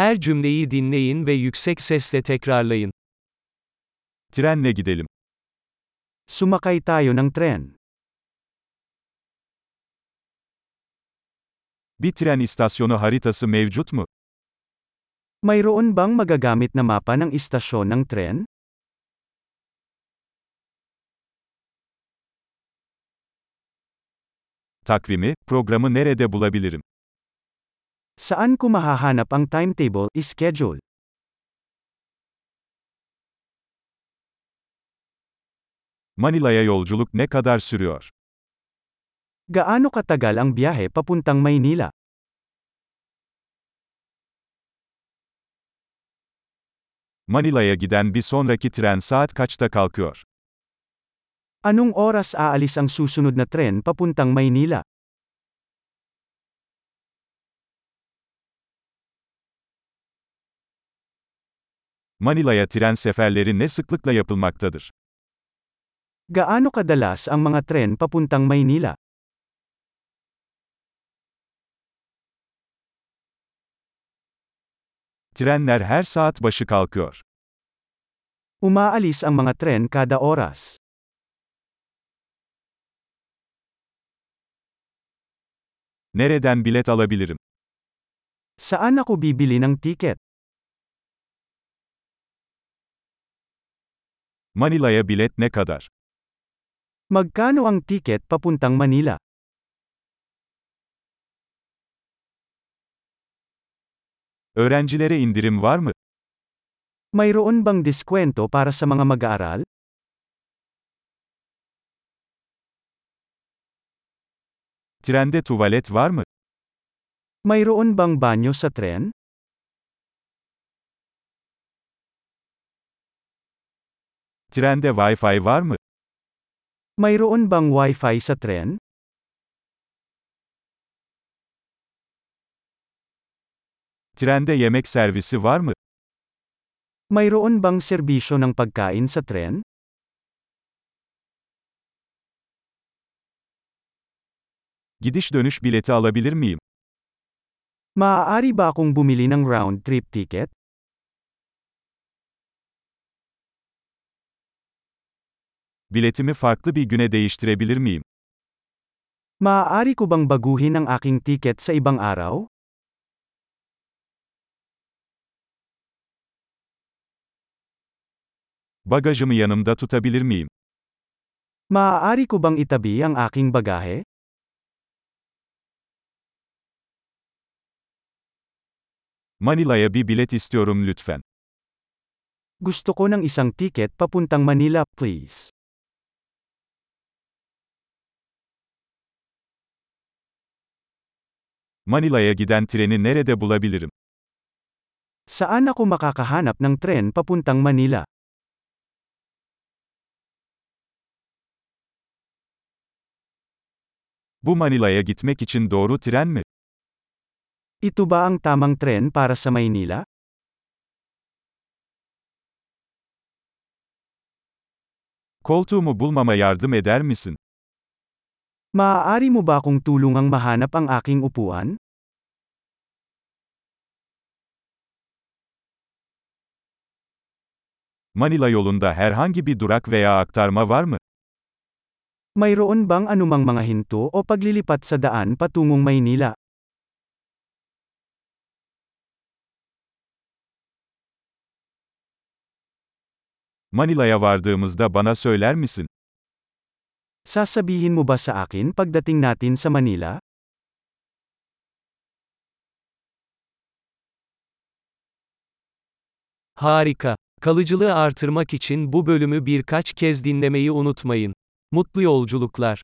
Her cümleyi dinleyin ve yüksek sesle tekrarlayın. Trenle gidelim. Sumakay tayo ng tren. Bir tren istasyonu haritası mevcut mu? Mayroon bang magagamit na mapa ng istasyon ng tren? Takvimi, programı nerede bulabilirim? Saan ko mahahanap ang timetable, schedule? Manila'ya yolculuk ne kadar sürüyor? Gaano katagal ang biyahe papuntang Maynila? Manila'ya giden bir sonraki tren saat kaçta kalkıyor? Anong oras aalis ang susunod na tren papuntang Maynila? Manila'ya tren seferleri ne sıklıkla yapılmaktadır? Gaano kadalas ang mga tren papuntang Maynila? Trenler her saat başı kalkıyor. Umaalis ang mga tren kada oras. Nereden bilet alabilirim? Saan ako bibili ng tiket? Manila'ya bilet ne kadar? Magkano ang tiket papuntang Manila? Öğrencilere indirim var mı? Mayroon bang diskwento para sa mga mag-aaral? Trende tuvalet var mı? Mayroon bang banyo sa tren? Trende Wi-Fi var mı? Mayroon bang wifi sa tren? Trende yemek servisi var mı? Mayroon bang serbisyo ng pagkain sa tren? Gidiş dönüş bileti alabilir miyim? Maaari ba akong bumili ng round-trip ticket? Biletimi farklı bir güne değiştirebilir miyim? Maaari ko bang baguhin ang aking tiket sa ibang araw? Bagajımı yanımda tutabilir miyim? Maaari ko bang itabi ang aking bagahe? Manila'ya bir bilet istiyorum lütfen. Gusto ko ng isang tiket papuntang Manila, please. Manila'ya giden treni nerede bulabilirim? Saan ako makakahanap ng tren papuntang Manila? Bu Manila'ya gitmek için doğru tren mi? Ito ba ang tamang tren para sa Maynila? Koltuğumu bulmama yardım eder misin? Maaari mo ba akong tulungang mahanap ang aking upuan? Manila yolunda herhangi bir durak veya aktarma var mı? Mayroon bang anumang mga hinto o paglilipat sa daan patungong Maynila? Manila'ya vardığımızda bana söyler misin? Sasabihin mo ba sa akin pagdating natin sa Manila? Harika. Kalıcılığı artırmak için bu bölümü birkaç kez dinlemeyi unutmayın. Mutlu yolculuklar.